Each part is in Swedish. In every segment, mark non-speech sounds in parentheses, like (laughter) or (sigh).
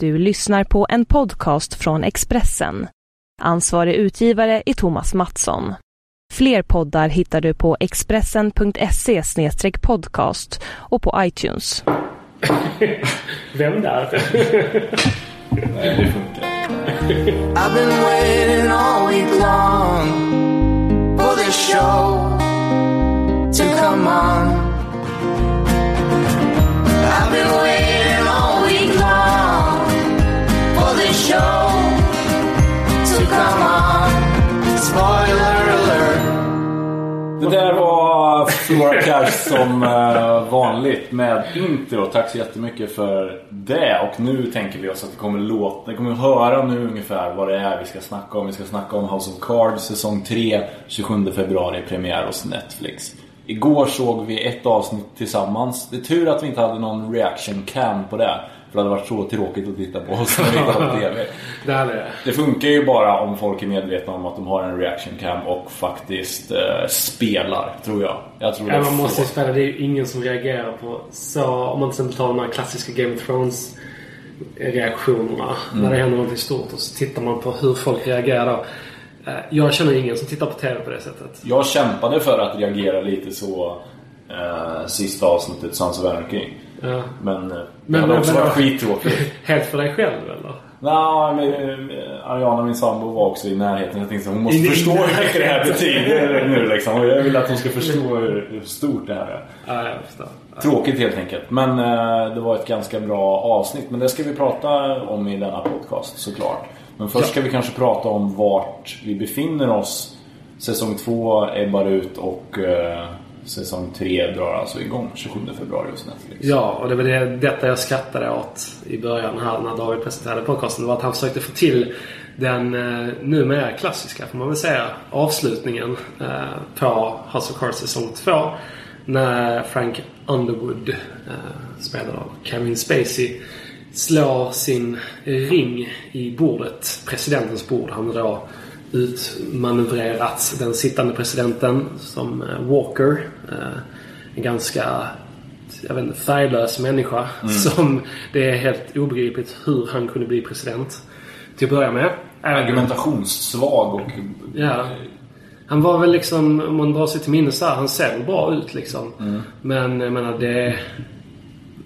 Du lyssnar på en podcast från Expressen. Ansvarig utgivare är Thomas Mattsson. Fler poddar hittar du på expressen.se podcast och på iTunes. (laughs) Vem där? Nej, det funkar. I've been waiting all week long for this show to come on. I've been waiting show So come on. Spoiler alert. Det där var Flora Cash som eh, vanligt med intro. Tack så jättemycket för det. Och nu tänker vi oss att vi kommer låta, vi kommer höra nu ungefär vad det är vi ska snacka om. Vi ska snacka om House of Cards säsong 3, 27 februari premiär hos Netflix. Igår såg vi ett avsnitt tillsammans. Det är tur att vi inte hade någon reaction cam på det. För det hade varit så tråkigt att titta på oss (laughs) när vi tittade på (laughs) TV. Det hade det. Det funkar ju bara om folk är medvetna om att de har en reaction cam och faktiskt eh, spelar, tror jag. Jag tror Ja, man måste ju spela. Det är ju ingen som reagerar på så. Om man till exempel tar de här klassiska Game of Thrones reaktionerna. Mm. När det händer något stort och så tittar man på hur folk reagerar. Eh, Jag känner ingen som tittar på TV på det sättet. Jag kämpade för att reagera lite så eh, sista avsnittet Sons of Anarchy. Ja. Men, eh, det Men- hade men- också men- varit skittråkigt. (laughs) Helt för dig själv eller? Nej, men eh, Ariana, min sambo, var också i närheten. Jag tänkte hon måste I- förstå hur mycket det här betyder (laughs) nu liksom. Och jag vill att hon ska förstå hur, stort det här är. Ja, jag förstår. Tråkigt helt enkelt. Men eh, det var ett ganska bra avsnitt. Men det ska vi prata om i denna podcast såklart. Men först ska vi kanske prata om vart vi befinner oss. Säsong 2 ebbar ut och eh, säsong 3 drar alltså igång 27 februari hos Netflix. Ja, och det var det, detta jag skrattade åt i början här när David presenterade podcasten. Det var att han försökte få till den eh, numera klassiska, får man väl säga, avslutningen eh, på House of Cards säsong 2. När Frank Underwood, eh, spelad av Kevin Spacey, slår sin ring i bordet, presidentens bord. Han då utmanövrerat den sittande presidenten som eh, Walker. Eh, en ganska jag vet inte, färglös människa. Som det är helt obegripligt hur han kunde bli president. Till att börja med. Argumentationssvag och... Ja. Han var väl liksom, om man drar sig till minnes där, han ser väl bra ut liksom. Men jag menar det...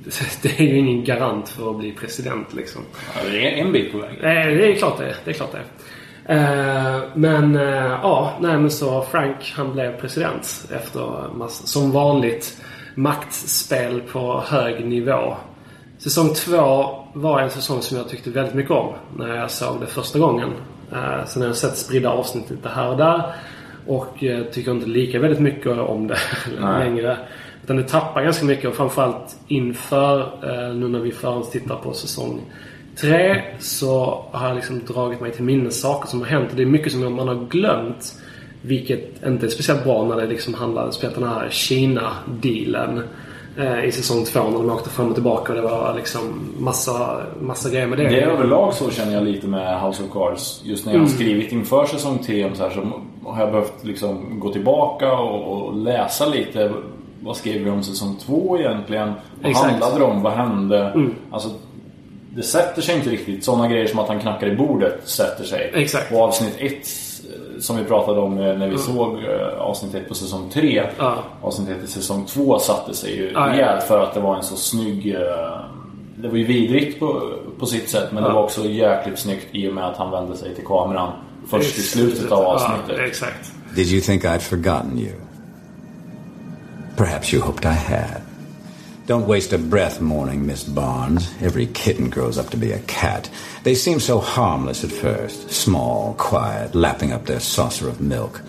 (laughs) Det är ju ingen garant för att bli president liksom. Ja, det är en bit på väg. Det är klart det. Det är klart det. Eh, men eh, ja, nej men så Frank han blev president efter som vanligt maktspel på hög nivå. Säsong två var en säsong som jag tyckte väldigt mycket om när jag såg det första gången. Uh, sen har jag sett spridda avsnitt lite här och där. Och tycker inte lika väldigt mycket om det (laughs) längre. Utan det tappar ganska mycket och framförallt inför eh, nu när vi förhandstittar på säsong tre så har jag liksom dragit mig till minnes saker som har hänt. Och det är mycket som man har glömt. Vilket inte är speciellt bra när det liksom handlar om den här Kina-dealen. Eh, I säsong två när de åkte fram och tillbaka och det var liksom massa, massa grejer med det. Det är överlag så känner jag lite med House of Cards. Just när jag har Mm. skrivit inför säsong 3 så, här, så har jag behövt liksom gå tillbaka och, och läsa lite. Vad skrev vi om säsong 2 egentligen? Vad Exakt. handlade det om? Vad hände? Mm. Alltså, det sätter sig inte riktigt. Sådana grejer som att han knackar i bordet sätter sig. Exakt. Och avsnitt 1 som vi pratade om eh, när vi såg eh, avsnitt 1 på säsong 3. Ja. Avsnitt 1 i säsong 2 satte sig ju Ja, ja. rejält för att det var en så snygg... eh, Det var ju vidrigt på, på sitt sätt men det Ja. var också jäkligt snyggt i och med att han vände sig till kameran först i slutet av Ja, avsnittet. exakt. Did you think I'd forgotten you? Perhaps you hoped I had. Don't waste a breath mourning Miss Barnes. Every kitten grows up to be a cat. They seem so harmless at first. Small, quiet, lapping up their saucer of milk.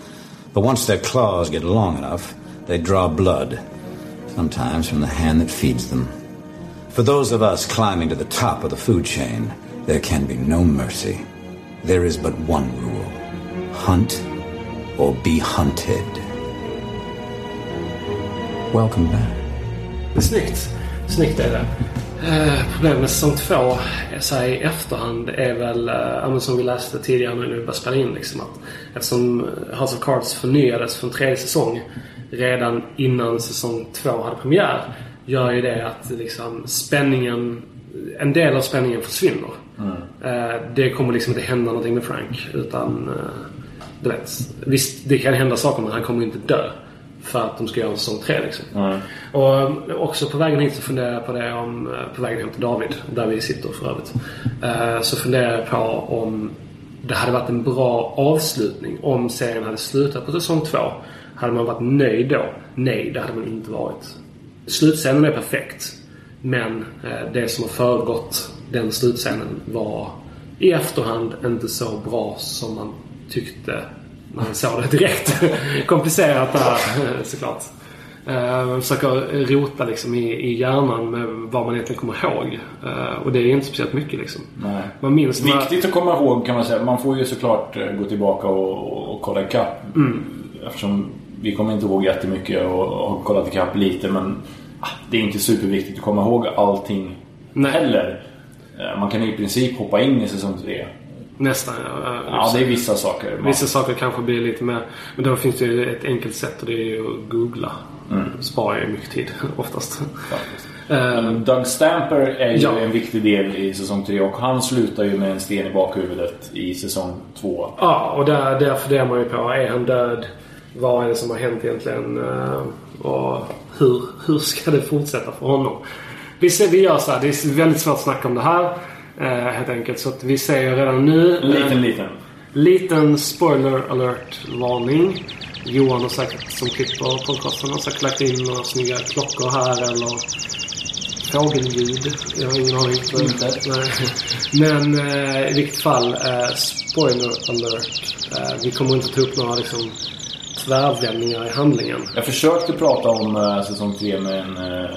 But once their claws get long enough, they draw blood. Sometimes from the hand that feeds them. For those of us climbing to the top of the food chain, there can be no mercy. There is but one rule. Hunt or be hunted. Welcome back. Snyggt. Snyggt är det. Eh, problemet med säsong två så här, i efterhand är väl, eh, som vi läste tidigare när vi började spela in. Liksom, att eftersom House of Cards förnyades för en tredje säsong redan innan säsong två hade premiär. Gör ju det att liksom, spänningen en del av spänningen försvinner. Eh, det kommer liksom inte hända någonting med Frank. Utan, eh, du vet. Visst, det kan hända saker men han kommer inte dö. För att de ska göra en säsong tre liksom. Nej. Och eh, också på vägen hit så funderar jag på det om, eh, på vägen hem till David, där vi sitter för övrigt. Eh, Så funderar jag på om det hade varit en bra avslutning om serien hade slutat på säsong två. Hade man varit nöjd då? Nej, det hade man inte varit. Slutscenen är perfekt. Men det som har föregått den slutscenen var i efterhand inte så bra som man tyckte man såg det direkt. (laughs) Komplicerat där såklart. Uh, försöker rota liksom i, i hjärnan med vad man egentligen kommer ihåg. Eh, och det är inte speciellt mycket liksom. Nej. Man minns Viktigt att komma ihåg kan man säga. Man får ju såklart eh, gå tillbaka och, och kolla ikapp. Eftersom vi kommer inte ihåg jättemycket och, har kollat ikapp lite. Men ah, det är inte superviktigt att komma ihåg allting Nej. heller. Eh, Man kan i princip hoppa in i säsong 3. Nästan ja. Ja, det är vissa saker. Man, Vissa saker kanske blir lite mer... Men då finns det ju ett enkelt sätt och det är ju att googla. Mm. Sparar ju mycket tid (laughs) oftast. faktiskt. Eh, Doug Stamper är ju Ja. en viktig del i säsong 3 och han slutar ju med en sten i bakhuvudet i säsong 2. Ja, och där, där funderar man ju på. Är han död? Vad är det som har hänt egentligen? Eh, Och hur, hur ska det fortsätta för honom? Vi, ser, vi gör så här. Det är väldigt svårt att snacka om det här. Eh, Helt enkelt. Så att vi säger redan nu. En liten, liten. Liten spoiler alert-varning. Johan har säkert, som klipper podcasten, har säkert lagt in några snygga klockor här eller fågelljud. Jag har ingen aning. Inte. Nej. Men eh, i vilket fall, eh, spoiler alert. Eh, vi kommer inte ta upp några liksom, tvärvändningar i handlingen. Jag försökte prata om eh, säsong 3 med en eh,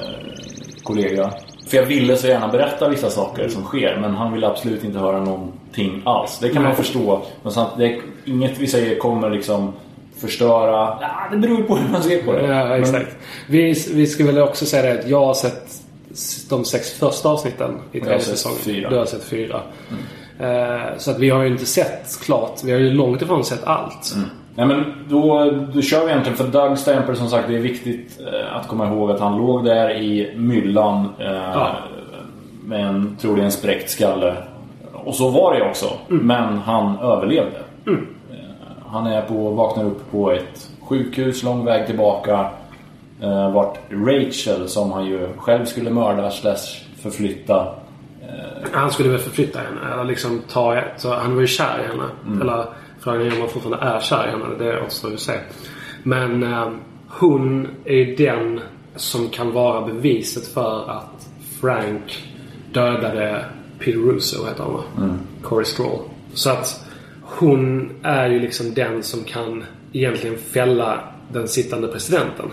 kollega. För jag ville så gärna berätta vissa saker som sker men han ville absolut inte höra någonting alls. Det kan man förstå. Men samt, det inget vi säger kommer liksom förstöra. Ja, det beror på hur man ser på det. Ja, Men- exakt. Vi, vi ska väl också säga det att jag har sett de sex första avsnitten i tredje säsongen. fyra. Mm. Du har sett fyra. Eh, så att vi har ju inte sett klart. Vi har ju långt ifrån sett allt. Mm. Nej men då, då kör vi egentligen för Doug Stamper som sagt det är viktigt eh, att komma ihåg att han låg där i myllan eh, Ja. med en troligen spräckt skalle. Och så var det också. Mm. Men han överlevde. Eh, han är på, vaknar upp på ett sjukhus lång väg tillbaka. Eh, vart Rachel som han ju själv skulle mörda slash förflytta. Han skulle väl förflytta henne. Eller liksom ta... Så han var ju kär i henne. Mm. Eller frågan är om han fortfarande är kär i henne. Det återstår att se. Men eh, hon är den som kan vara beviset för att Frank dödade Peter Russo, heter han va? Mm. Corey Stroll. Så att hon är ju liksom den som kan egentligen fälla den sittande presidenten.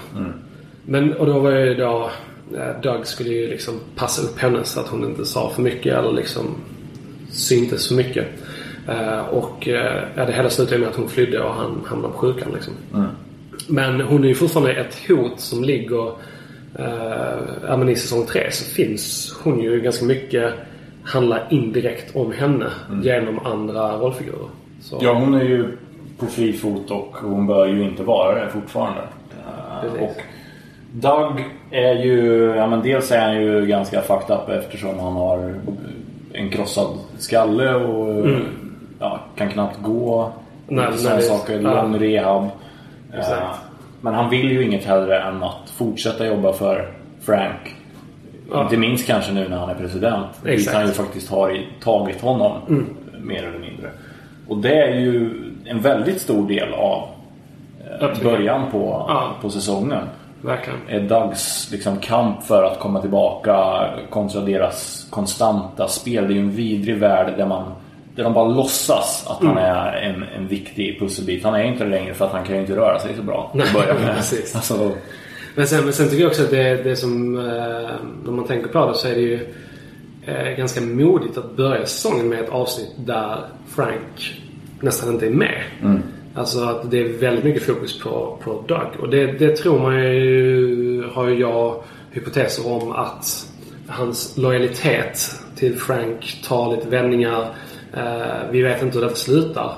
Men, och då var ju då... eh, Doug skulle ju liksom passa upp henne så att hon inte sa för mycket eller liksom syntes för mycket. Eh, och eh, ja, det hela slutade med att hon flydde och han hamnade på sjukan liksom. Men hon är ju fortfarande ett hot som ligger... Eh, men I säsong tre så finns hon ju ganska mycket handlar indirekt om henne genom andra rollfigurer. Så, Ja hon är ju på fri fot och hon bör ju inte vara det fortfarande. Precis. och Doug är ju, ja men dels är han ju ganska fucked up eftersom han har en krossad skalle och ja, kan knappt gå. Nej, Nej, saker, ja. lång rehab. Exakt. Eh, Men han vill ju inget hellre än att fortsätta jobba för Frank. Ja. Inte minst kanske nu när han är president. Dit han ju faktiskt har tagit honom. Mer eller mindre. Och det är ju en väldigt stor del av eh, början på, Ja. på säsongen. Verkligen. Är Dougs liksom, kamp för att komma tillbaka kontra deras konstanta spel. Det är ju en vidrig värld där man där de bara låtsas att han är en, en viktig pusselbit. Han är inte det längre för att han kan ju inte röra sig så bra. Nej, (laughs) precis. (laughs) Alltså, Men sen, men sen tycker jag också att det, det som, eh, när man tänker på det så är det ju eh, ganska modigt att börja säsongen med ett avsnitt där Frank nästan inte är med. Alltså att det är väldigt mycket fokus på, på Doug. Och det, det tror man ju, har ju jag hypoteser om att hans lojalitet till Frank tar lite vändningar. Eh, vi vet inte hur detta slutar.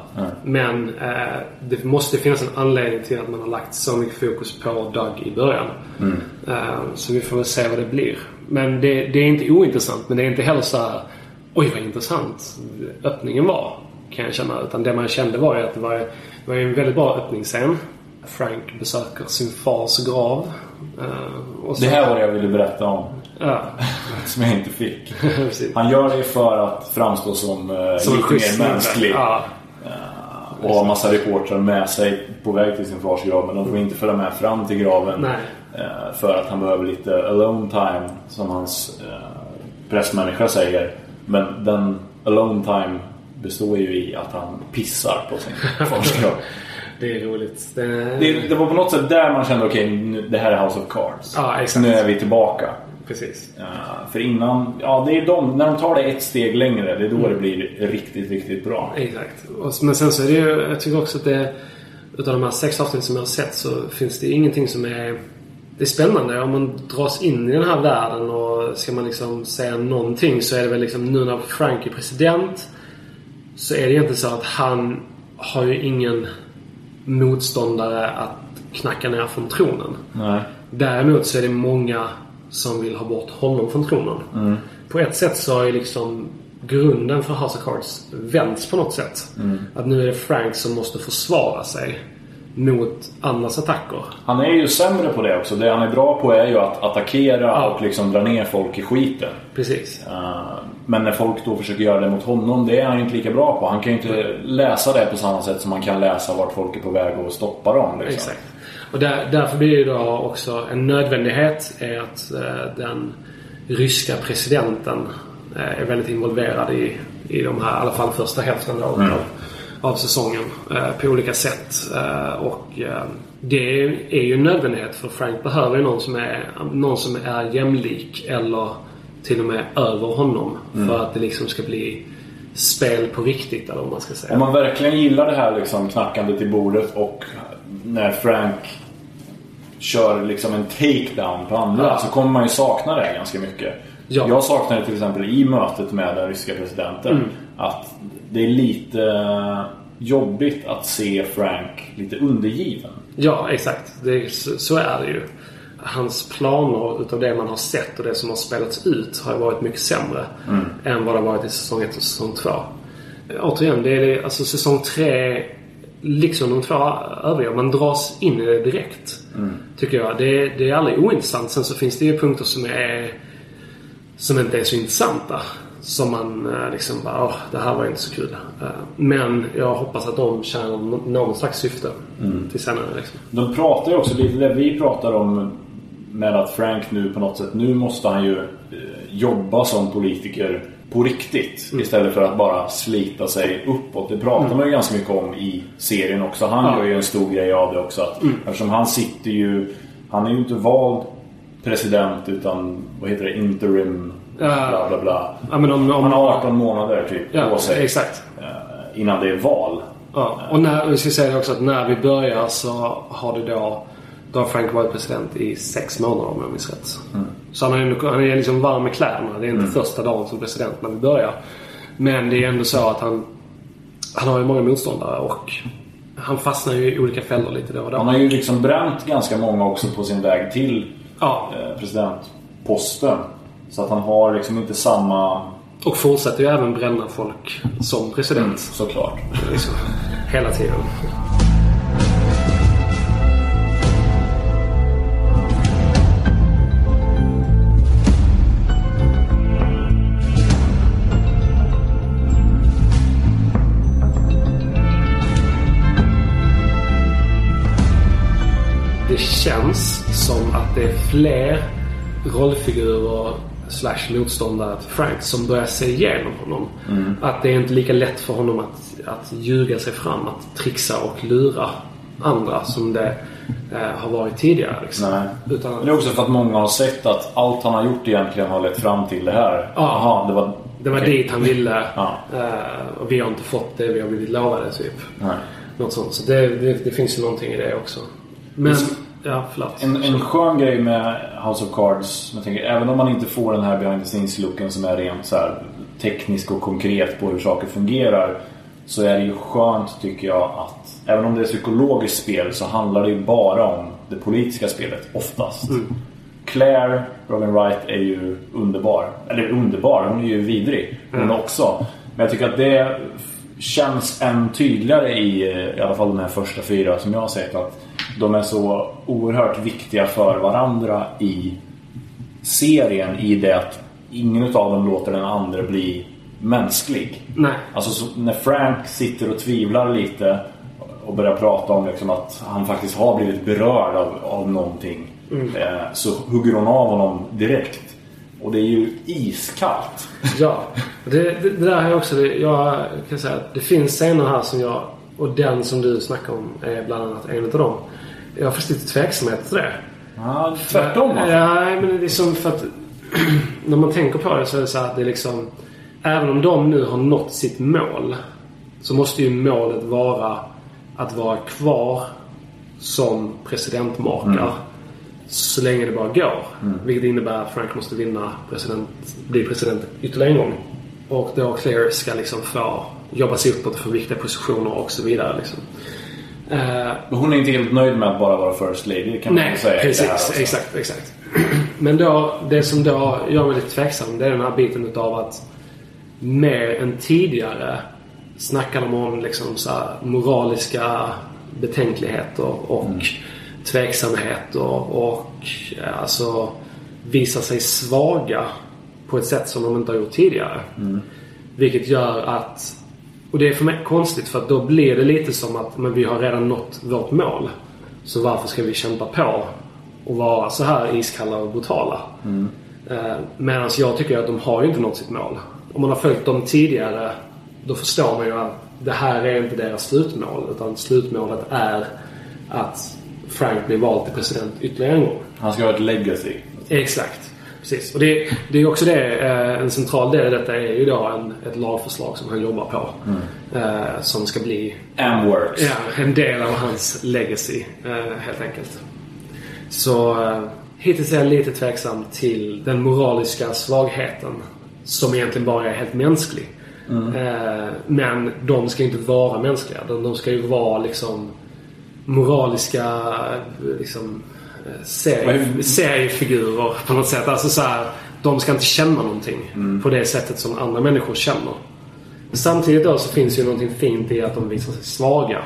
Men eh, det måste finnas en anledning till att man har lagt så mycket fokus på Doug i början. Eh, så vi får väl se vad det blir. Men det, det är inte ointressant. Men det är inte heller så här, oj vad intressant öppningen var. Kan jag känna. Utan det man kände var ju att det var, det var en väldigt bra öppningsscen. Frank besöker sin fars grav. Eh, Det här var det jag ville berätta om. Ja, (laughs) Som jag inte fick. (laughs) Han gör det för att framstå som, eh, Som lite mer mänsklig. Ja, Och har massa reportrar med sig på väg till sin fars grav. Men de får inte följa med fram till graven. Nej. eh, För att han behöver lite alone time. Som hans eh, pressmänniska säger. Men den alone time består ju i att han pissar på sin (laughs) fars grav. det är roligt. Det, Det, det var på något sätt där man kände okej, nu- det här är House of Cards. Ja. Nu är vi tillbaka. Precis. Ja, för innan, ja det är de, när de tar det ett steg längre, det är då det blir riktigt, riktigt bra. Exakt. Och, men sen så är det ju, jag tycker också att det, utav de här sex avsnitt som jag har sett så finns det ingenting som är det är spännande om man dras in i den här världen och ska man liksom säga någonting så är det väl liksom nu när Frank är president så är det egentligen så att han har ju ingen motståndare att knacka ner från tronen. Nej. Däremot så är det många som vill ha bort honom från tronen. Mm. På ett sätt så har ju liksom grunden för House of Cards vänts på något sätt. Mm. Att nu är det Frank som måste försvara sig mot andras attacker. Han är ju sämre på det också. Det han är bra på är ju att attackera Ja. och liksom dra ner folk i skiten. Precis. Eh, Men när folk då försöker göra det mot honom, det är han ju inte lika bra på. Han kan ju inte läsa det på samma sätt som man kan läsa vart folk är på väg och stoppa dem. Liksom. Exakt. Och där, därför blir det då också en nödvändighet är att eh, den ryska presidenten eh, är väldigt involverad i, i de här, i alla fall första hälften då, Mm. av, av säsongen eh, på olika sätt. Eh, och eh, det är ju en nödvändighet för Frank behöver ju någon som är, någon som är jämlik eller till och med över honom Mm. för att det liksom ska bli spel på riktigt eller vad man ska säga. Om man verkligen gillar det här liksom knackandet i bordet och när Frank kör liksom en takedown på andra Ja. så kommer man ju sakna det ganska mycket. Ja. Jag saknar det till exempel i mötet med den ryska presidenten. Mm. Att det är lite jobbigt att se Frank lite undergiven. Ja, exakt. Det, så, så är det ju. Hans planer utav det man har sett och det som har spelats ut har varit mycket sämre än vad det har varit i säsong 1 och säsong 2. Återigen, det är alltså säsong 3 liksom de två övriga. Man dras in i det direkt. Tycker jag. Det, det är aldrig ointressant. Sen så finns det ju punkter som är som inte är så intressanta. Som man eh, liksom bara, åh, det här var inte så kul. Eh, Men jag hoppas att de tjänar nå- någon slags syfte till senare liksom. De pratar ju också lite det vi pratar om med att Frank nu på något sätt, nu måste han ju eh, jobba som politiker på riktigt istället för att bara slita sig uppåt. Det pratar man ju ganska mycket om i serien också. Han Ja. gör ju en stor grej av det också. Att, Eftersom han sitter ju, han är ju inte vald president utan vad heter det, interim Ja. bla bla bla. Ja, men om, om, Han har 18 månader typ ja, på sig exakt. eh, innan det är val. Ja. Och när, vi ska säga också att när vi börjar så har det då då har Frank varit president i sex månader om jag minns rätt. Så han är, han är liksom varm i kläderna. Det är inte första dagen som president när vi börjar. Men det är ändå så att han, han har ju många motståndare och han fastnar ju i olika fällor lite då och då. Han har ju liksom bränt ganska många också på sin väg till Ja, eh, presidentposten. Så att han har liksom inte samma... och fortsätter ju även bränna folk som president. Såklart. Liksom, hela tiden. Det känns som att det är fler rollfigurer slash motståndare till Frank som börjar se igenom honom. Att det är inte lika lätt för honom att, att ljuga sig fram, att trixa och lura andra som det eh, har varit tidigare. Liksom. Nej. Utan, Men det är också för att många har sett att allt han har gjort egentligen har lett fram till det här. Ja. Jaha, det var... det var okej. dit han ville (laughs) Ja. eh, och vi har inte fått det vi har blivit lovade typ. Nej. Något sånt. Så det, det, det finns ju någonting i det också. Men, ja förlåt. En, en skön grej med House of Cards, jag tänker, även om man inte får den här behind the scenes-looken som är rent så här teknisk och konkret på hur saker fungerar. Så är det ju skönt tycker jag att, även om det är psykologiskt spel så handlar det ju bara om det politiska spelet oftast. Claire, Robin Wright, är ju underbar. Eller underbar, hon är ju vidrig. Hon också. Men jag tycker att det känns än tydligare i i alla fall de här första fyra som jag har sett. Att de är så oerhört viktiga för varandra i serien. I det att ingen av dem låter den andra bli mänsklig. Nej. Alltså så, när Frank sitter och tvivlar lite och börjar prata om liksom att han faktiskt har blivit berörd av, av någonting. Eh, så hugger hon av honom direkt. Och det är ju iskallt. Ja, det, det, det där jag också. det- Jag kan säga att det finns scener här som jag... Och den som du snackar om är bland annat en av dem. Jag har faktiskt lite tveksamhet till det. Ja, tvärtom alltså. Ja, men det är som för att... (clears throat) när man tänker på det så är det så att det är liksom... Även om de nu har nått sitt mål. Så måste ju målet vara att vara kvar som presidentmakare. Så länge det bara går. Vilket innebär att Frank måste vinna president, bli president ytterligare en gång. Och då Claire ska liksom få jobba sig uppåt och få viktiga positioner och så vidare. Liksom. Eh, Hon är inte helt nöjd med att bara vara First Lady kan man Nej, säga. precis. Exakt, exakt. (clears throat) Men då, det som då gör mig lite tveksam det är den här biten utav att mer än tidigare snackar de om liksom så här moraliska betänkligheter och tveksamheter och eh, alltså visar sig svaga på ett sätt som de inte har gjort tidigare. Vilket gör att och det är för mig konstigt för att då blir det lite som att men vi har redan nått vårt mål. Så varför ska vi kämpa på och vara så här iskalla och brutala? Eh, Medan jag tycker att de har ju inte nått sitt mål. Om man har följt dem tidigare då förstår man ju att det här är inte deras slutmål. Utan slutmålet är att Frank blir vald till president ytterligare en gång. Han ska ha ett legacy. Exakt. Precis. Och det, det är också det, eh, en central del i detta är ju då en, ett lagförslag som han jobbar på. Eh, som ska bli And works. ja, en del av hans legacy, eh, helt enkelt. Så hittills är jag lite tveksam till den moraliska svagheten. Som egentligen bara är helt mänsklig. Eh, men de ska inte vara mänskliga. De, ska ju vara liksom moraliska liksom, serie, seriefigurer på något sätt. Alltså så här, de ska inte känna någonting på det sättet som andra människor känner. Samtidigt då så finns ju någonting fint i att de visar sig svaga.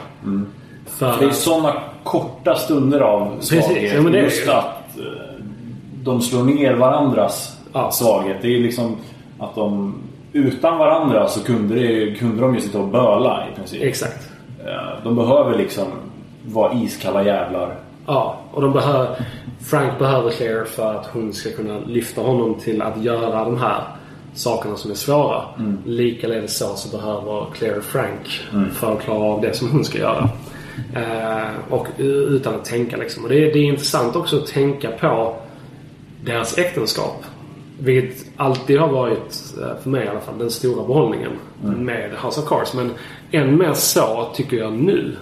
För Det är sådana korta stunder av svaghet. ja, just ju- att eh, de slår ner varandras Ja. svaghet. Det är liksom att de utan varandra så kunde, det, kunde de ju sitta och böla i princip. Exakt. Eh, De behöver liksom vara iskalla jävlar. Ja, och de behöver, Frank behöver Claire för att hon ska kunna lyfta honom till att göra de här sakerna som är svåra. Likaledes så, så behöver Claire Frank för att klara av det som hon ska göra. Eh, och utan att tänka liksom. Och det, är- det är intressant också att tänka på deras äktenskap. Vilket alltid har varit, eh, för mig i alla fall, den stora behållningen med House of Cards. Men än mer så tycker jag nu.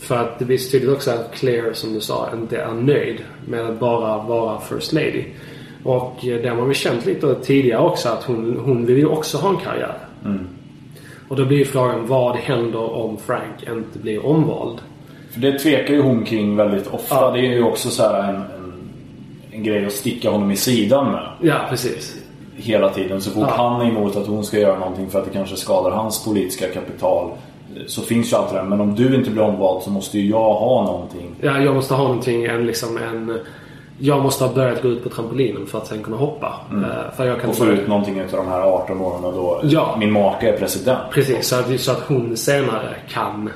För att det visar tydligt också att Claire, som du sa, inte är nöjd med att bara vara First Lady. Och eh, det har man väl känt lite tidigare också att hon, hon vill ju också ha en karriär. Och då blir ju frågan vad händer om Frank inte blir omvald? För det tvekar ju hon kring väldigt ofta. Ja. Det är ju också så här en, en, en grej att sticka honom i sidan med. Ja, precis. Hela tiden. Så fort Ja. han är emot att hon ska göra någonting för att det kanske skadar hans politiska kapital. Så finns ju allt det där. Men om du inte blir omvald så måste ju jag ha någonting. Ja, jag måste ha någonting, en liksom en... Jag måste ha börjat gå ut på trampolinen för att sen kunna hoppa. Eh, För jag kan Och få ut någonting av de här 18 åren då Ja. min make är president. Precis, så att, så att hon senare kan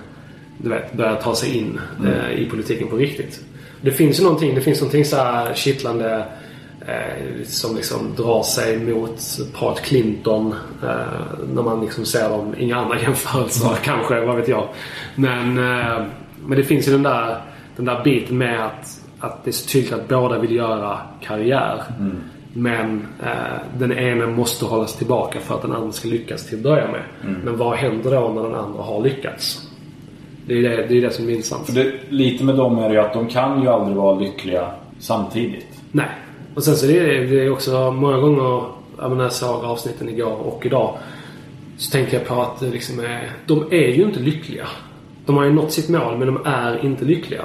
du vet, börja ta sig in eh, i politiken på riktigt. Det finns ju någonting, det finns någonting så här kittlande som liksom drar sig mot paret Clinton eh, när man liksom ser dem. Inga andra (laughs) jämförelser kanske, vad vet jag. Men, eh, men det finns ju den där, den där biten med att, att det är så tydligt att båda vill göra karriär. Men eh, den ena måste hållas tillbaka för att den andra ska lyckas till att börja med. Men vad händer då när den andra har lyckats? Det är det, det, är det som är intressant. Det, lite med dem är det ju att de kan ju aldrig vara lyckliga samtidigt. Nej. Och sen så är det, också många gånger, jag menar när jag såg avsnitten igår och idag. Så tänkte jag på att liksom de är ju inte lyckliga. De har ju nått sitt mål men de är inte lyckliga.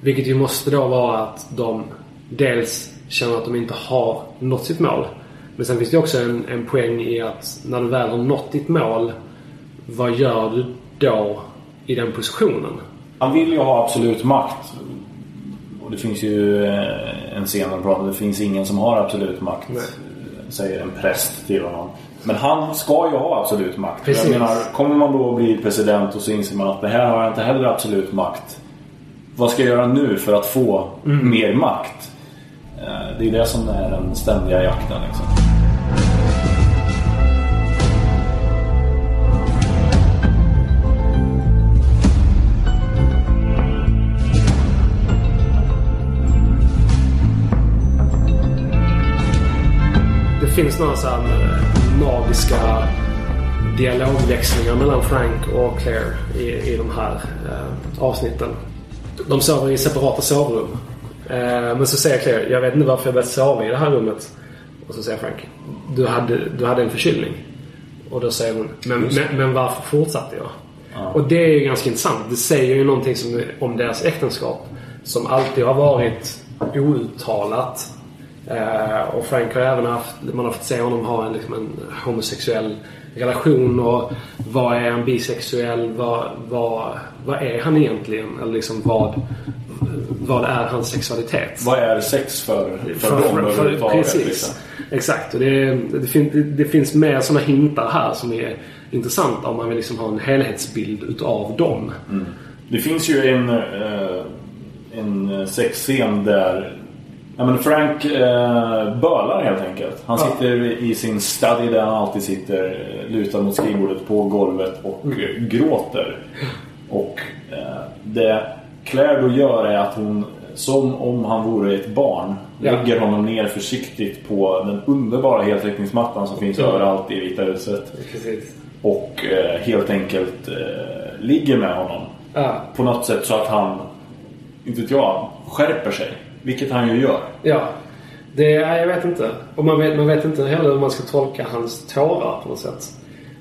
Vilket ju måste då vara att de dels känner att de inte har nått sitt mål. Men sen finns det också en, en poäng i att när du väl har nått ditt mål, vad gör du då i den positionen? Han vill ju ha absolut makt. Det finns ju eh, en scen där pratar det finns ingen som har absolut makt. Nej. Säger en präst till honom. Men han ska ju ha absolut makt. Precis. Jag menar, kommer man då bli president och så inser man att det här har jag inte heller absolut makt. Vad ska jag göra nu för att få Mm. mer makt? Eh, Det är det som är den ständiga jakten liksom. Finns några så här eh, magiska dialogväxlingar mellan Frank och Claire i, i de här eh, avsnitten. De sover i separata sovrum. Eh, men så säger Claire, jag vet inte varför jag började sova i det här rummet. Och så säger Frank, du hade, du hade en förkylning. Och då säger hon, men, men, men varför fortsatte jag? Och det är ju ganska intressant. Det säger ju någonting som, om deras äktenskap. Som alltid har varit outtalat. Eh, och Frank har även haft, man har fått se honom ha en, liksom en homosexuell relation. Och vad är en bisexuell? Vad, vad, vad är han egentligen? Eller liksom vad, vad är hans sexualitet? Vad är sex för, för, För- dem överhuvudtaget? precis. Liksom? Exakt. Och det, det, fin, det, det finns mer sådana hintar här som är intressanta om man vill liksom ha en helhetsbild utav dem. Det finns ju en, eh, en sexscen där ja, men Frank eh, bölar helt enkelt. Han Ja. sitter i sin study där han alltid sitter eh, lutad mot skrivbordet på golvet och Mm. gråter. Och eh, det Claire då gör är att hon som om han vore ett barn Ja. lägger honom ner försiktigt på den underbara heltäckningsmattan som finns Ja. överallt i Vita huset. Precis. Och eh, helt enkelt eh, ligger med honom Ja. på något sätt så att han, inte vet jag, skärper sig. Vilket han ju gör. Ja. Det, ja, jag vet inte. Och man vet, man vet inte heller hur man ska tolka hans tårar på något sätt.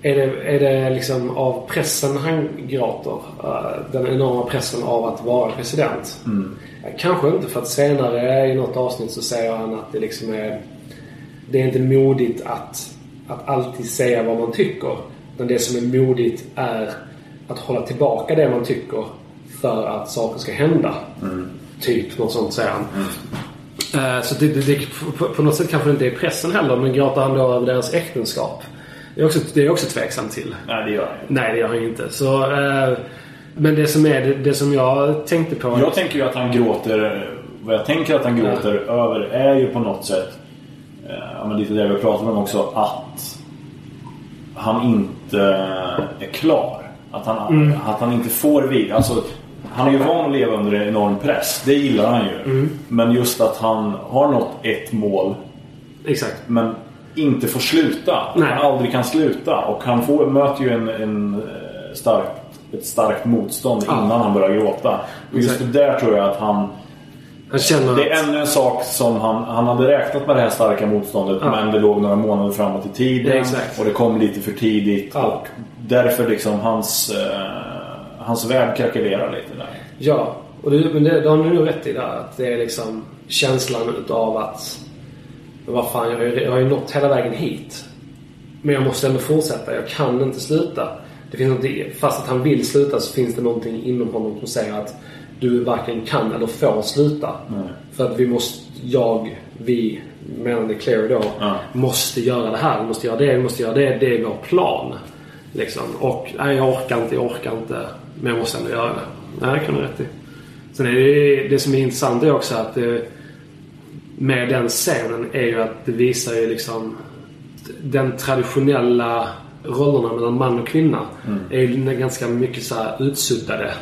Är det, är det liksom av pressen han gråter? Eh, Den enorma pressen av att vara president? Eh, Kanske inte för att senare i något avsnitt så säger han att det liksom är... Det är inte modigt att, att alltid säga vad man tycker. Utan det som är modigt är att hålla tillbaka det man tycker för att saker ska hända. Typ något sånt säger han. Eh, Så det, det, det, på, på något sätt kanske det inte är pressen heller. Men gråter han då över deras äktenskap? Det är också, det är jag också tveksam till. Nej, det gör han. Nej, det gör han inte. Så, eh, men det som, är, det, som jag tänkte på... Jag tänker ju att han gråter, vad jag tänker att han gråter över är ju på något sätt, eh, ja, men lite det vi pratade om också, att han inte är klar. Att han, att han inte får vid. Alltså, han är ju van att leva under en enorm press. Det gillar han ju. Men just att han har nått ett mål Exakt. men inte får sluta. Nej. Han aldrig kan sluta. Och han får, möter ju en, en eh, stark, ett starkt motstånd Ja. innan han börjar gråta. Och just Exakt. det där tror jag att han... Han känner Det är att... ännu en sak som han, han hade räknat med det här starka motståndet Ja. men det låg några månader framåt i tiden. Exakt. och det kom lite för tidigt. Ja. Och därför liksom hans, eh, hans värld krackelerar lite där. Ja, och det, men det, det har ni nog rätt i där. Att det är liksom känslan utav att... Vad fan, jag har, ju, jag har ju nått hela vägen hit. Men jag måste ändå fortsätta. Jag kan inte sluta. Det finns något, fast att han vill sluta så finns det någonting inom honom som säger att du varken kan eller får sluta. För att vi måste, jag, vi, menande Claire då, Ja. måste göra det här. Vi måste göra det, vi måste göra det. Det är vår plan. Liksom. Och nej, jag orkar inte, jag orkar inte. Men jag måste ändå göra det. Nej, det kan du rätt i. Sen är det, det som är intressant är också att det, med den scenen är ju att det visar ju liksom den traditionella rollerna mellan man och kvinna är ju ganska mycket så utsuddade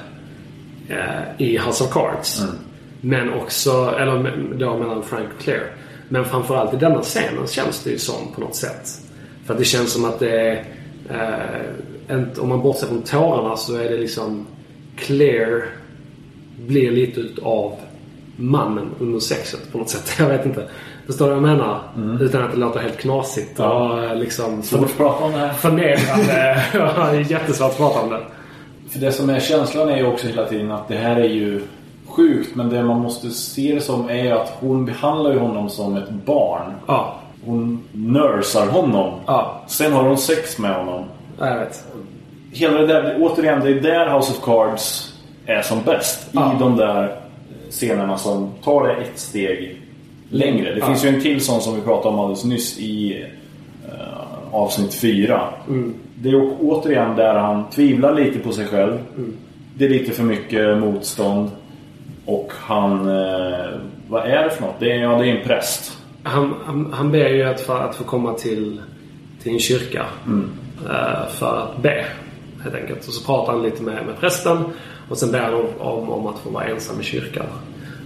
eh, i House of Cards. Men också, eller då mellan Frank och Claire. Men framförallt i denna scenen känns det ju som på något sätt. För att det känns som att det är, eh, en, om man bortser från tårarna så är det liksom Claire blir lite utav mannen under sexet på något sätt. (laughs) Jag vet inte. Förstår du vad jag menar? Utan att det låter helt knasigt Ja. och eh, liksom Svårt att prata om det här. förnedrande. (laughs) om det. För det som är känslan är ju också hela tiden att det här är ju sjukt men det man måste se det som är att hon behandlar ju honom som ett barn. Ja. Hon nursar honom. Ja. Sen har hon sex med honom. Ja, jag vet. Hela det där, återigen, det är där House of Cards är som bäst. Ja. I de där scenerna som tar det ett steg längre. Det finns ju en till sån som vi pratade om alldeles nyss i eh, avsnitt 4. Mm. Det är återigen där han tvivlar lite på sig själv. Mm. Det är lite för mycket motstånd. Och han... Eh, vad är det för något? Det är, ja, det är en präst. Han, han, han ber ju att få, att få komma till, till en kyrka eh, för att be. Helt enkelt. Och så pratar han lite med, med prästen. Och sen ber han om, om, om att få vara ensam i kyrkan.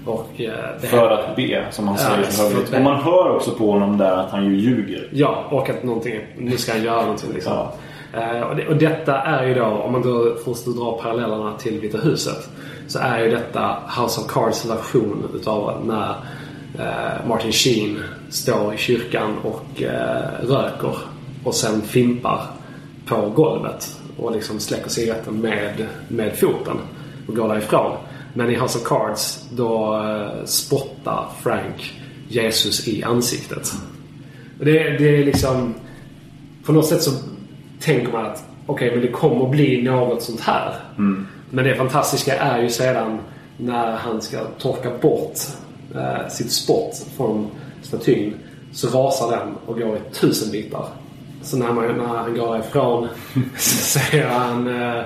Och, eh, det För att be, som han Ja, säger be. Och man hör också på honom där att han ju ljuger. Ja, och att någonting, nu ska han göra någonting liksom. Ja. Eh, och, det, och detta är ju då, om man då först drar parallellerna till Vita huset. Så är ju detta House of Cards version utav när Martin Sheen står i kyrkan och eh, röker. Och sen fimpar på golvet. Och liksom släcker cigaretten med, med foten. Och går därifrån. Men i House of Cards då eh, spottar Frank Jesus i ansiktet. Och Det, det är liksom... På något sätt så tänker man att okej, men det kommer bli något sånt här. Men det fantastiska är ju sedan när han ska torka bort eh, sitt spott från statyn. Så rasar den och går i tusen bitar. Så när, man, när han går ifrån (laughs) så ser han... Eh,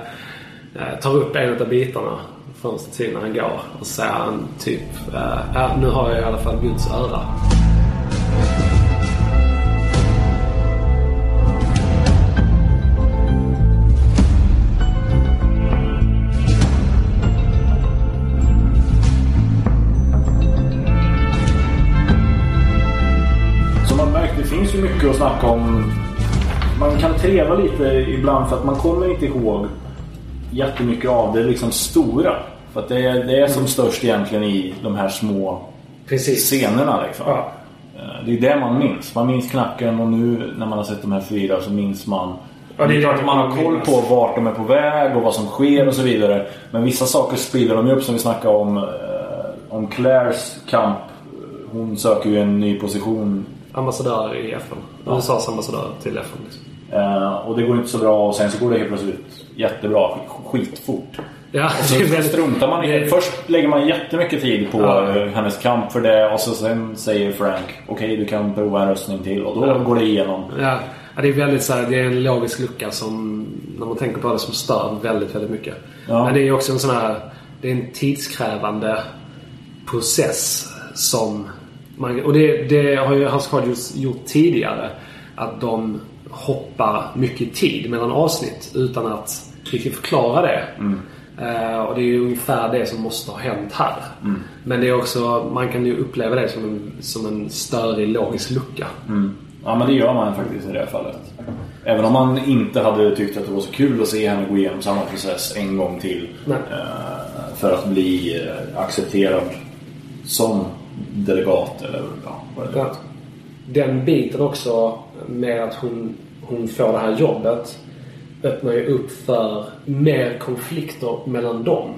eh, tar upp en av bitarna från statyn när han går. Och så säger han typ... Eh, ja, nu har jag i alla fall Guds öra. Mycket att snacka om. Man kan treva lite ibland för att man kommer inte ihåg jättemycket av det liksom stora. För att det är, det är som störst egentligen i de här små Precis. scenerna. Liksom. Ja. Eh, Det är det man minns. Man minns knacken och nu när man har sett de här fyra så minns man Ja, det är klart man har koll på vart de är på väg och vad som sker och så vidare. Men vissa saker sprider de ju upp som vi snackade om. eh, Om Claires kamp. Hon söker ju en ny position ambassadör i FN. USAs ambassadör till FN. Liksom. Eh, och det går inte så bra och sen så går det helt plötsligt jättebra. Skitfort. Ja, (laughs) Så det är väldigt... struntar man i det- Först lägger man jättemycket tid på Ja. hennes kamp för det och så sen säger Frank okej du kan prova en röstning till och då Ja. går det igenom. Ja, ja, det är väldigt så här, det är en logisk lucka som, när man tänker på det, som stör väldigt, väldigt mycket. Ja. Men det är också en sån här, det är en tidskrävande process som man, och det, det har ju House Cards gjort, tidigare. Att de hoppar mycket tid mellan avsnitt utan att riktigt förklara det. Eh, och det är ju ungefär det som måste ha hänt här. Men det är också, man kan ju uppleva det som en, som en störig logisk lucka. Ja men det gör man faktiskt i det här fallet. Även om man inte hade tyckt att det var så kul att se henne gå igenom samma process en gång till. Eh, För att bli eh, accepterad som delegat eller ja, vad det är. Ja. Den biten också med att hon, hon får det här jobbet öppnar ju upp för mer konflikter mellan dem.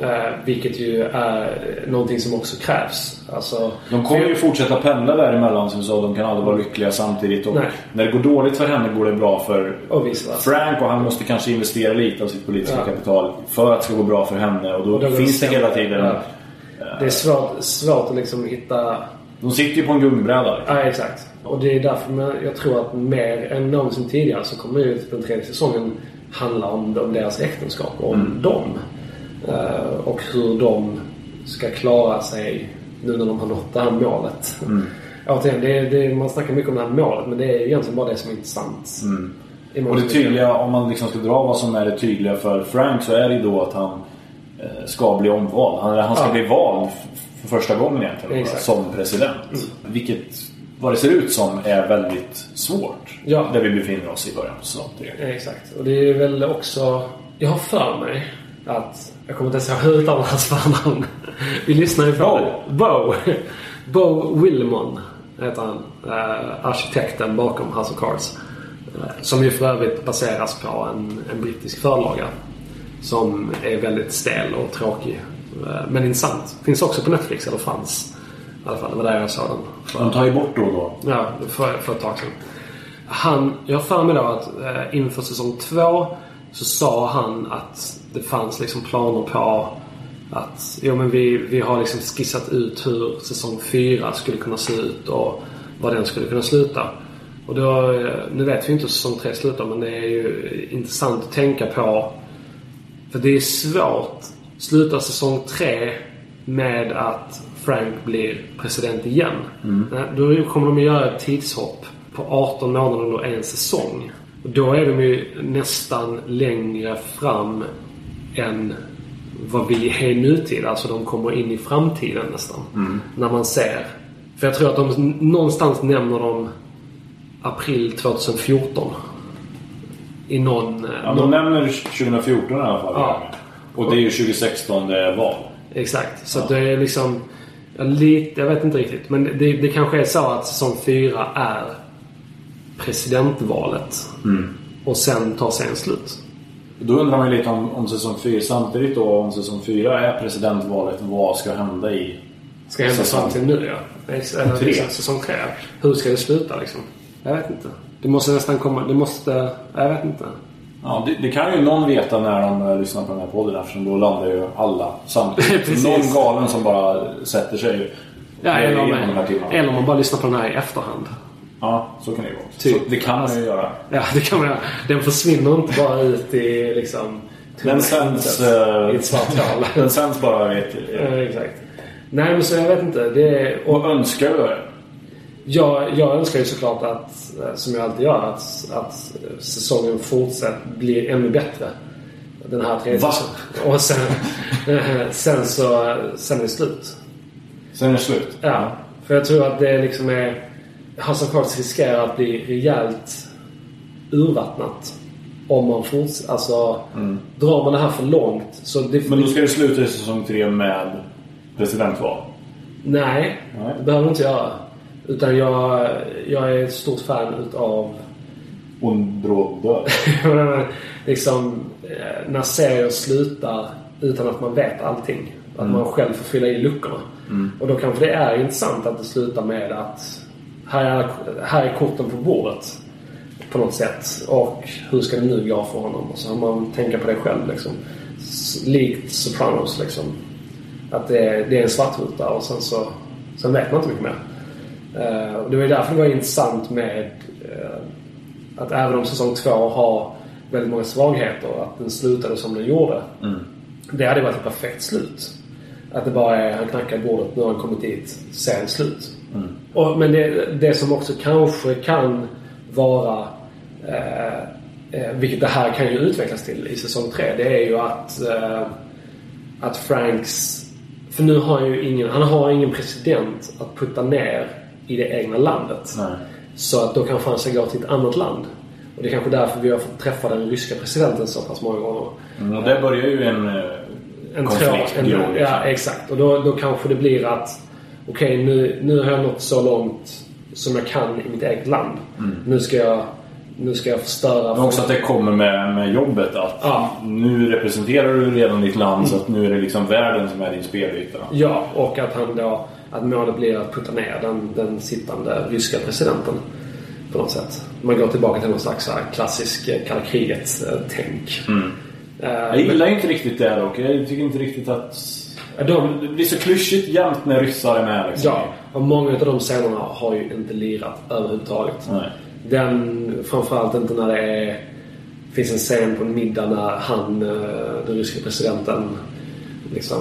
Eh, vilket ju är någonting som också krävs. Alltså, De kommer ju fortsätta pendla däremellan som du sa. De kan aldrig vara lyckliga samtidigt. Och Nej. när det går dåligt för henne går det bra för Och. Frank och han måste kanske investera lite av sitt politiska Ja. kapital för att det ska gå bra för henne. Och då, Och då finns det hela tiden... Ja. Det är svårt, svårt att liksom hitta... De sitter ju på en gummibräda. liksom. Ja, exakt. Och det är därför jag tror att mer än någonsin tidigare så kommer ju den tredje säsongen handla om, om deras äktenskap. och Om dem. Eh, och hur de ska klara sig nu när de har nått det här målet. Återigen, det det man snackar mycket om det här målet men det är egentligen bara det som är intressant. Mångt Och det tydliga, om man liksom ska dra vad som är det tydliga för Frank så är det ju då att han ska bli omvald. Han, han ska Ja. bli vald för första gången egentligen Exakt. som president. Vilket, vad det ser ut som, är väldigt svårt. Ja. Där vi befinner oss i början på säsong Exakt. Och det är väl också... Jag har för mig att... Jag kommer inte ens ihåg hur uttalar hans förnamn. (laughs) Vi lyssnar ju på Bo. Bo. (laughs) Bo Wilmon heter han. Eh, arkitekten bakom House of Cards. Eh, som ju för övrigt baseras på en, en brittisk förlaga. Som är väldigt stel och tråkig Eh, Men intressant. Finns också på Netflix, eller fanns. I alla fall, det var där jag såg den. För, De tar ju bort då och då. ja, för, för ett tag sedan. Han, jag har för mig då att eh, inför säsong två så sa han att det fanns liksom planer på att jo, men vi, vi har liksom skissat ut hur säsong fyra skulle kunna se ut och vad den skulle kunna sluta. Och då, eh, nu vet vi inte hur säsong tre slutar men det är ju intressant att tänka på för det är svårt. Sluta säsong tre med att Frank blir president igen. Nej, Då kommer de att göra ett tidshopp på 18 månader under en säsong. Och då är de ju nästan längre fram än vad vi är i nutid. Alltså de kommer in i framtiden nästan. När man ser. För jag tror att de någonstans nämner de april 2014. I någon... Ja, någon de nämner 2014 i alla fall. Ja. Och det är ju 2016 det är val. Exakt. Så att det är liksom... ja, Lite, jag vet inte riktigt. Men det, det kanske är så att säsong 4 är presidentvalet. Och sen tar sen slut. Då undrar man ju lite om, om säsong 4 samtidigt då om säsong 4 är presidentvalet. Vad ska hända i Ska hända Säsong fram till nu ja. Eller tre. säsong 3. Hur ska det sluta liksom? Jag vet inte. Det måste nästan komma... Det måste... Jag vet inte. Ja, det, det kan ju någon veta när de eh, lyssnar på den här podden eftersom då landar ju alla samtidigt. (laughs) Någon galen som bara sätter sig Ja, eller, om, eller om man bara lyssnar på den här i efterhand. Ja, så kan det ju vara. Typ. Det kan man ju göra. Ja, det kan man göra. Den försvinner inte bara ut i liksom... Den sänds, I eh, ett svart hål. den sänds bara vet till. (laughs) Ja, exakt. Nej, men så jag vet inte. Det är, och önskar du? Jag, jag önskar ju såklart att, eh, som jag alltid gör, att, att säsongen fortsätter blir ännu bättre. Den här tredje Va? Och sen, (laughs) sen så sen är det slut. Sen är det slut. Ja. För jag tror att det liksom är... House of Cards riskerar att bli rejält urvattnat. Om man fortsätter... Alltså, drar man det här för långt så... Det, Men då ska det sluta i säsong 3 med presidentval. Nej, Nej. det behöver du inte göra. Utan jag, jag är ett stort fan utav Hon bråd dör. (laughs) Jag menar, liksom, eh, när serier slutar utan att man vet allting. Att man själv får fylla i luckorna. Och då kanske det är intressant att det slutar med att här är, här är korten på bordet. På något sätt. Och hur ska det nu gå för honom? Och så har man tänka på det själv liksom. Likt Sopranos liksom. Att det är, det är en svartruta och sen så sen vet man inte mycket mer. Eh, och det var ju därför det var intressant med eh, att även om säsong två har väldigt många svagheter, att den slutade som den gjorde. Det hade varit ett perfekt slut. Att det bara är, han knackar bordet, nu har han kommit dit, sen slut. Och, men det, det som också kanske kan vara, eh, eh, vilket det här kan ju utvecklas till i säsong tre, det är ju att, eh, att Franks, för nu har han ju ingen, han har ingen president att putta ner i det egna landet. Nej. Så att då han ska gå till ett annat land. Och det är kanske därför vi har fått träffa den ryska presidenten så pass många gånger. Mm, och där börjar ju en, eh, En konflikt en, liksom. Ja, exakt. Och då, då kanske det blir att okej, nu, nu har jag nått så långt som jag kan i mitt eget land. Nu ska jag nu ska jag förstöra... Men också att det kommer med, med jobbet att Ja. nu representerar du redan ditt land så att nu är det liksom världen som är din spelyta. Ja, och att han då... Att målet blir att putta ner den, den sittande ryska presidenten. På något sätt. Man går tillbaka till någon slags här klassisk eh, kalla kriget-tänk. Jag gillar inte riktigt det dock. Jag tycker inte riktigt att... De, Det blir så klyschigt jämt när ryssar är med liksom. Ja, och många av de scenerna har ju inte lirat överhuvudtaget. Nej. Den, framförallt inte när det är... finns en scen på en middag när han, eh, den ryska presidenten, liksom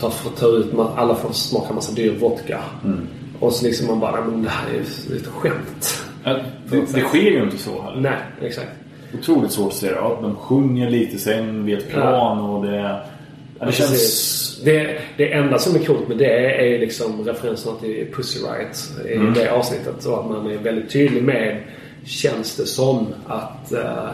tar, får ta ut, alla får smaka massa dyr vodka. Och så liksom man bara, "Nej, men det här är ju ett skämt. Ja, Det, det sker ju inte så heller. Nej, exakt. Otroligt svårt att se det. De sjunger lite sen vid ett plan och det... Ja, det känns... Det, det enda som är coolt med det är liksom referenserna till Pussy Riot i Mm. det avsnittet. Och att man är väldigt tydlig med, känns det som, att uh,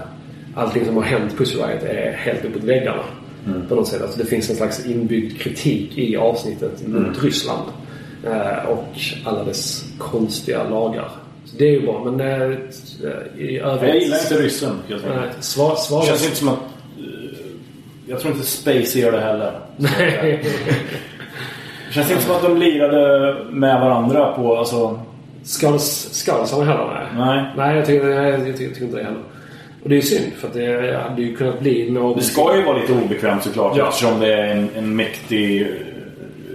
allting som har hänt Pussy Riot är helt uppåt väggarna. Mm. På något sätt. Alltså det finns en slags inbyggd kritik i avsnittet mot Mm. Ryssland. eh, och alla dess konstiga lagar. Så det är ju bra. Men uh, i övrigt... Jag gillar inte ryssen helt enkelt. svar, Det känns inte som att... eh, Jag tror inte Spacey gör det heller. Nej. Det känns inte som att de lirade med varandra på... Alltså, Skals, skådisarna heller nej. nej. Nej, jag tycker, jag, jag, jag tycker inte det heller. Och det är synd för att det hade ju kunnat bli något... Det ska ju vara lite obekvämt såklart Ja. eftersom det är en, en mäktig eh,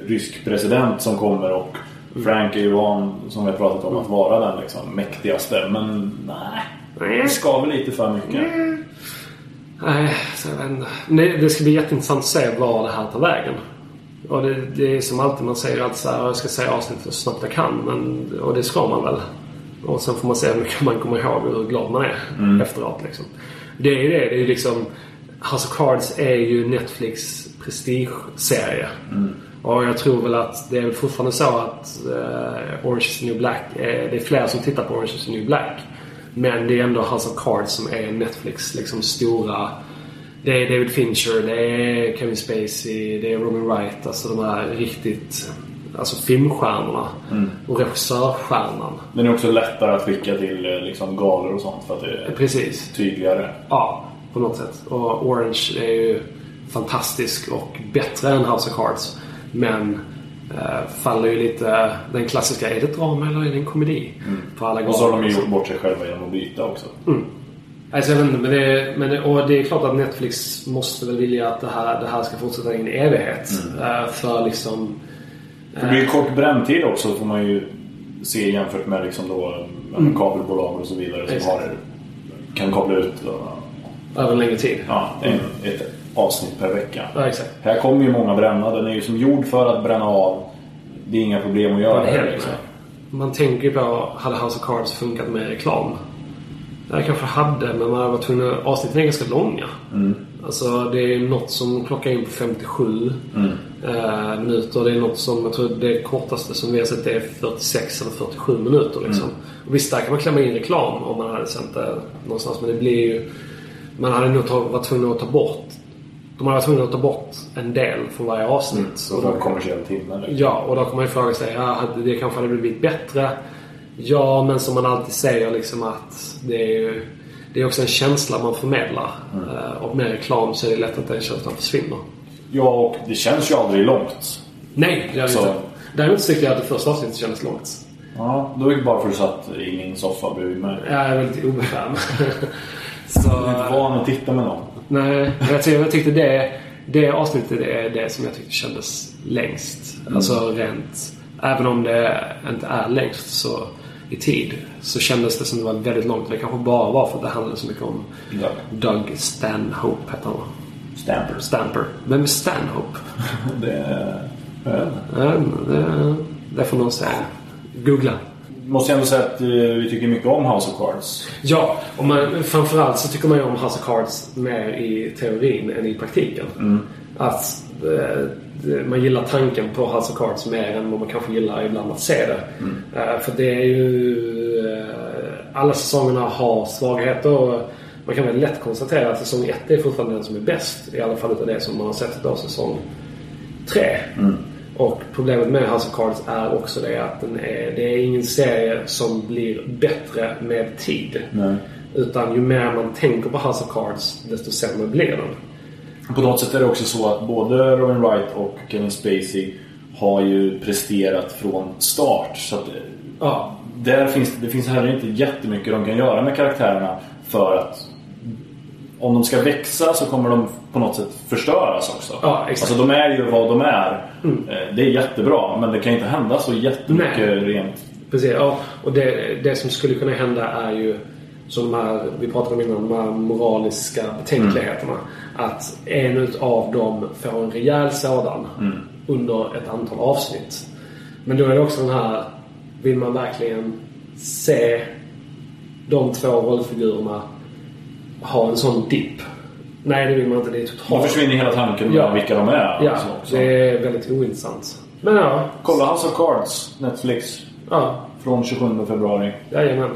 rysk president som kommer och Frank är ju van, som vi har pratat om, att vara den liksom, mäktigaste. Men nej, det ska väl lite för mycket. Nej, så jag vet inte. Nej, det ska bli jätteintressant att se var det här tar vägen. Och det, det är som alltid, man säger alltid så här, jag ska se avsnittet så snabbt jag kan. Men, och det ska man väl. Och sen får man se hur mycket man kommer ihåg och hur glad man är efteråt. Liksom. Det är ju det. Det är ju liksom... House of Cards är ju Netflix prestigeserie. Och jag tror väl att det är fortfarande så att eh, Orange is the new black, är, det är fler som tittar på Orange is the new black. Men det är ändå House of Cards som är Netflix liksom stora... Det är David Fincher, det är Kevin Spacey, det är Robin Wright. Alltså de här riktigt... Alltså filmstjärnorna. Och regissörstjärnan. Den är också lättare att skicka till eh, liksom, galor och sånt för att det är Precis. tydligare. Ja, på något sätt. Och Orange är ju fantastisk och bättre än House of Cards. Men eh, faller ju lite... Den klassiska, är det ett drama eller är det en komedi? På alla Och så har de ju gjort bort sig själva genom att byta också. Alltså, jag vet inte, men det, men det, och det är klart att Netflix måste väl vilja att det här, det här ska fortsätta i en evighet. Eh, för liksom... Det blir ju kort bränntid också får man ju se jämfört med liksom då, mm. kabelbolag och så vidare som har, kan kabla ut och, Över en längre tid. ja, en, ett avsnitt per vecka. Ja, exakt. Här kommer ju många bränna. Den är ju som gjord för att bränna av. Det är inga problem att göra det Liksom. Man tänker ju på, hade House of Cards funkat med reklam? Det kanske hade, men man varit tvungen. Avsnitten är ganska långa. Alltså det är något som klockar in på 57 eh, minuter. Det är något som, jag tror det kortaste som vi har sett är 46 eller 47 minuter liksom. Och visst, där kan man klämma in reklam om man hade sänt det någonstans. Men det blir ju... Man hade nog ta, varit tvungen att ta bort... De hade varit tvungna att ta bort en del från varje avsnitt. Så Och då- kommersiell timme. Ja, och då kan man ju fråga sig, ja, det kanske hade blivit bättre? Ja, men som man alltid säger liksom att det är ju det är också en känsla man förmedlar. Eh, Och med reklam så är det lätt att den känslan försvinner. Ja, och det känns ju aldrig långt. Nej, det gör det Så- inte. Däremot tyckte jag att det första avsnittet kändes långt. Ja, då är det bara för att du satt i min soffa bredvid mig. Jag är väldigt obekväm. (laughs) så, Jag är inte van att titta med någon. nej, jag tyckte, jag tyckte det, det avsnittet är det som jag tyckte kändes längst. Alltså rent... Även om det inte är längst så i tid så kändes det som det var väldigt långt. Det kanske bara var för att det handlade så mycket om Doug. Doug Stanhope, heter han va? Stamper. Stamper. Vem är Stanhope? (laughs) Det är... Ja, det, det får någon säga. Googla. Måste jag ändå säga att eh, vi tycker mycket om House of Cards. Ja, och man, framförallt så tycker man ju om House of Cards mer i teorin än i praktiken. Att eh, det- man gillar tanken på House of Cards mer än vad man kanske gillar ibland att se det. Eh, för det är ju... Eh, alla säsongerna har svagheter. Och man kan väl lätt konstatera att säsong ett är fortfarande den som är bäst. I alla fall utav det som man har sett av säsong tre. Och problemet med House of Cards är också det att den är, det är ingen serie som blir bättre med tid. Nej. Utan ju mer man tänker på House of Cards, desto sämre blir den. På något sätt är det också så att både Robin Wright och Kevin Spacey har ju presterat från start. Så att Ja, där finns, det finns heller inte jättemycket de kan göra med karaktärerna för att om de ska växa så kommer de på något sätt förstöras också. Ja, exakt. Alltså de är ju vad de är. Eh, Det är jättebra men det kan inte hända så jättemycket Nej. rent. precis. Ja, och det, det som skulle kunna hända är ju som de här, vi pratade om innan, de här moraliska betänkligheterna. Att en utav dem får en rejäl sådan under ett antal avsnitt. Men då är det också den här, vill man verkligen se de två rollfigurerna ha en sån dipp? Nej, det vill man inte. Det är totalt... försvinner hela tanken med Ja. vilka de är. Ja, alltså också. det är väldigt ointressant. Men ja, Kolla House of Cards, Netflix. ja, Från 27 februari. jajamän.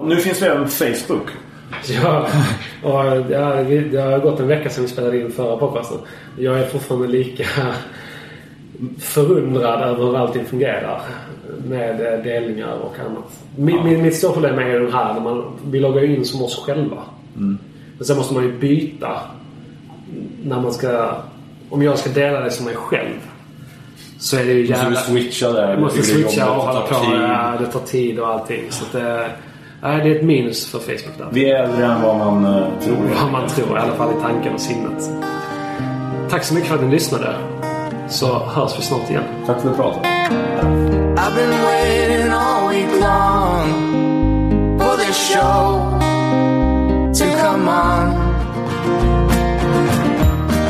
Nu finns vi även på Facebook. (laughs) Ja, och det, har, det har gått en vecka sedan vi spelade in förra podcasten. Jag är fortfarande lika (laughs) förundrad över hur allting fungerar. Med eh, delningar och annat. Mitt, mitt, mitt stora problem är den här när man, vi loggar in som oss själva. Men sen måste man ju byta när man ska... Om jag ska dela det som mig själv. Så är det ju Måste jävla... du switcha där? Jag måste switcha och hålla på. Ja, det tar tid och allting. Så det, nej, det är ett minus för Facebook där. Vi är äldre än vad man eh, tror. Vad man tror, i alla fall i tanken och sinnet. Tack så mycket för att ni lyssnade. Så hörs vi snart igen. Tack för att du pratade. I've been waiting all week long for this show to come on.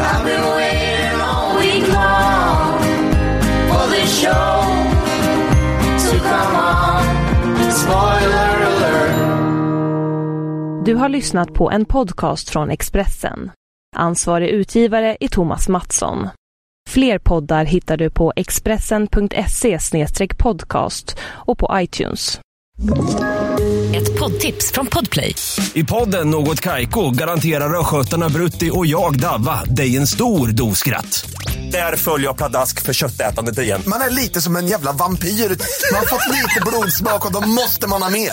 I've been waiting all week long for this show to come on. Spoiler. Du har lyssnat på en podcast från Expressen. Ansvarig utgivare är Thomas Mattsson. Fler poddar hittar du på expressen.se podcast och på iTunes. Ett poddtips från Podplay. I podden Något Kaiko garanterar östgötarna Brutti och jag, Davva, dig en stor dos skratt. Där följer jag pladask för köttätandet igen. Man är lite som en jävla vampyr. Man har fått lite blodsmak och då måste man ha mer.